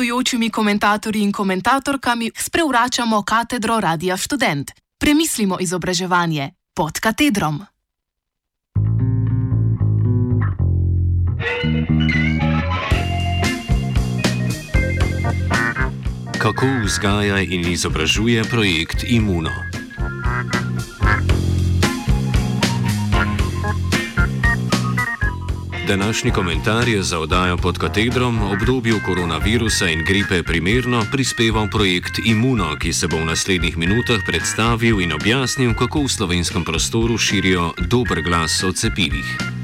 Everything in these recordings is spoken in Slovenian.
gostujočimi komentatorji in komentatorkami sprevračamo katedro Radia Student. Premislimo izobraževanje pod katedrom. Kako vzgaja in izobražuje projekt Imuno? Današnji komentar je za oddajo pod katedrom obdobju koronavirusa in gripe primerno prispeval projekt Imuno, ki se bo v naslednjih minutah predstavil in objasnil, kako v slovenskem prostoru širijo dober glas o cepivih.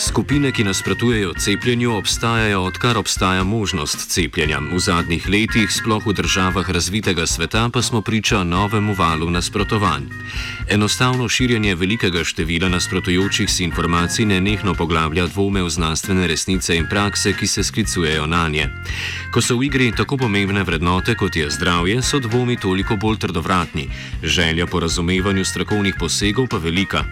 Skupine, ki nasprotujejo cepljenju, obstajajo odkar obstaja možnost cepljenja. V zadnjih letih, sploh v državah razvitega sveta, pa smo priča novemu valu nasprotovanj. Enostavno širjenje velikega števila nasprotujočih si informacij nenehno poglablja dvome v znanstvene resnice in prakse, ki se sklicujejo na nje. Ko so v igri tako pomembne vrednote kot je zdravje, so dvomi toliko bolj trdovratni, želja po razumevanju strokovnih posegov pa velika.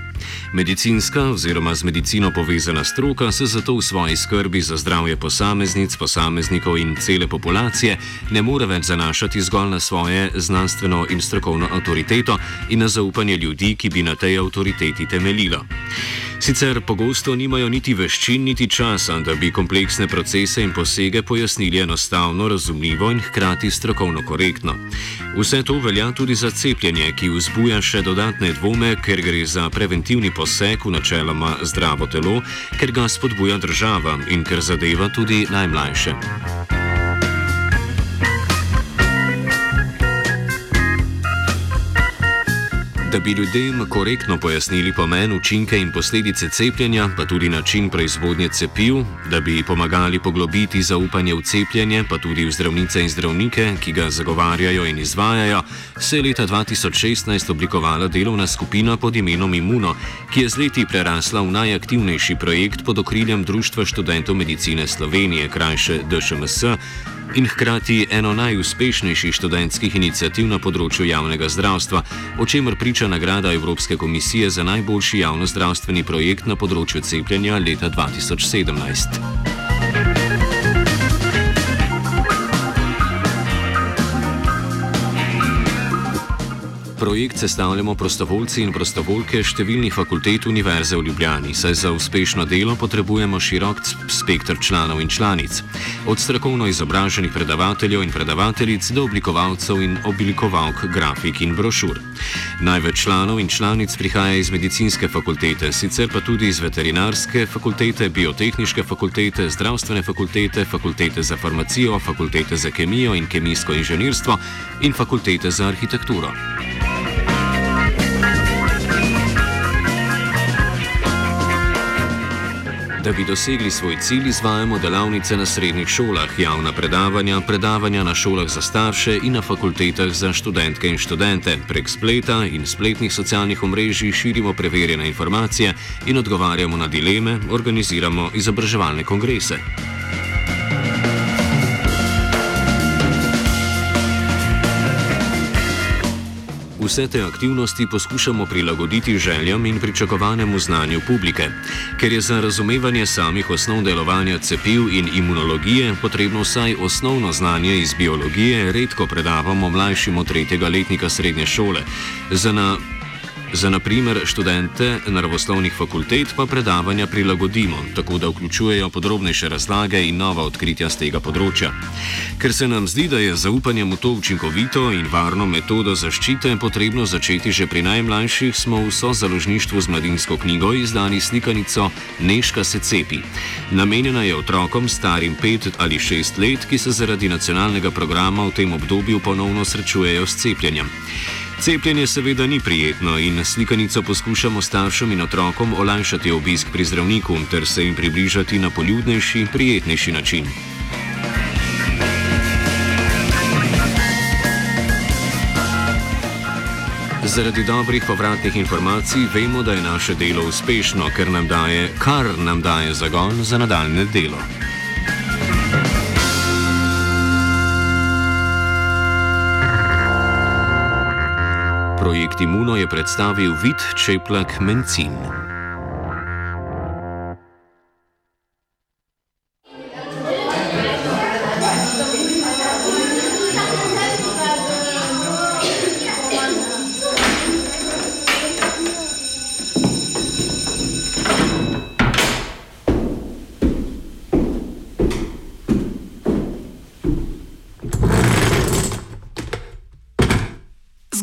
Medicinska oziroma z medicino povezana stroka se zato v svoji skrbi za zdravje posameznic, posameznikov in cele populacije ne more več zanašati zgolj na svoje znanstveno in strokovno avtoriteto in na zaupanje ljudi, ki bi na tej avtoriteti temeljilo. Sicer pogosto nimajo niti veščin, niti časa, da bi kompleksne procese in posege pojasnili enostavno, razumljivo in hkrati strokovno korektno. Vse to velja tudi za cepljenje, ki vzbuja še dodatne dvome, ker gre za preventivni poseg v načeloma zdravo telo, ker ga spodbuja država in ker zadeva tudi najmlajše. Bi ljudem korektno pojasnili pomen, učinke in posledice cepljenja, pa tudi način proizvodnje cepiv, da bi pomagali poglobiti zaupanje v cepljenje, pa tudi v zdravnice in zdravnike, ki ga zagovarjajo in izvajajo, se je leta 2016 oblikovala delovna skupina pod imenom Imuno, ki je z leti prerasla v najaktivnejši projekt pod okriljem Društva študentov medicine Slovenije, krajše DŠMS in hkrati eno najuspešnejših študentskih inicijativ na področju javnega zdravstva, o čemer priča nagrada Evropske komisije za najboljši javno-zdravstveni projekt na področju cepljenja leta 2017. Projekt sestavljamo prostovoljci in prostovoljke številnih fakultet Univerze v Ljubljani, saj za uspešno delo potrebujemo širok spektr članov in članic. Od strokovno izobraženih predavateljev in predavateljic do oblikovalcev in oblikovalk grafik in brošur. Največ članov in članic prihaja iz medicinske fakultete, sicer pa tudi iz veterinarske fakultete, biotehniške fakultete, zdravstvene fakultete, fakultete za farmacijo, fakultete za kemijo in kemijsko inženirstvo in fakultete za arhitekturo. Da bi dosegli svoj cilj, izvajamo delavnice na srednjih šolah, javna predavanja, predavanja na šolah za starše in na fakultetah za študentke in študente. Prek spleta in spletnih socialnih omrežij širimo preverjene informacije in odgovarjamo na dileme, organiziramo izobraževalne kongrese. Vse te aktivnosti poskušamo prilagoditi željam in pričakovanemu znanju publike, ker je za razumevanje samih osnov delovanja cepiv in imunologije potrebno vsaj osnovno znanje iz biologije, redko predavamo mlajšim od tretjega letnika srednje šole. Za na Za naprimer študente naravoslovnih fakultet pa predavanja prilagodimo, tako da vključujejo podrobnejše razlage in nova odkritja z tega področja. Ker se nam zdi, da je zaupanje v to učinkovito in varno metodo zaščite potrebno začeti že pri najmlajših, smo v sozaložništvu z mladinsko knjigo izdali slikanico Neška se cepi. Namenjena je otrokom starim pet ali šest let, ki se zaradi nacionalnega programa v tem obdobju ponovno srečujejo s cepljenjem. Cepljenje seveda ni prijetno in slikanico poskušamo staršem in otrokom olajšati obisk pri zdravniku ter se jim približati na poljudnejši, prijetnejši način. Zaradi dobrih povratnih informacij vemo, da je naše delo uspešno, ker nam daje, kar nam daje zagon za nadaljne delo. Projekt Imuno je predstavil Vid Čeplak Mencin.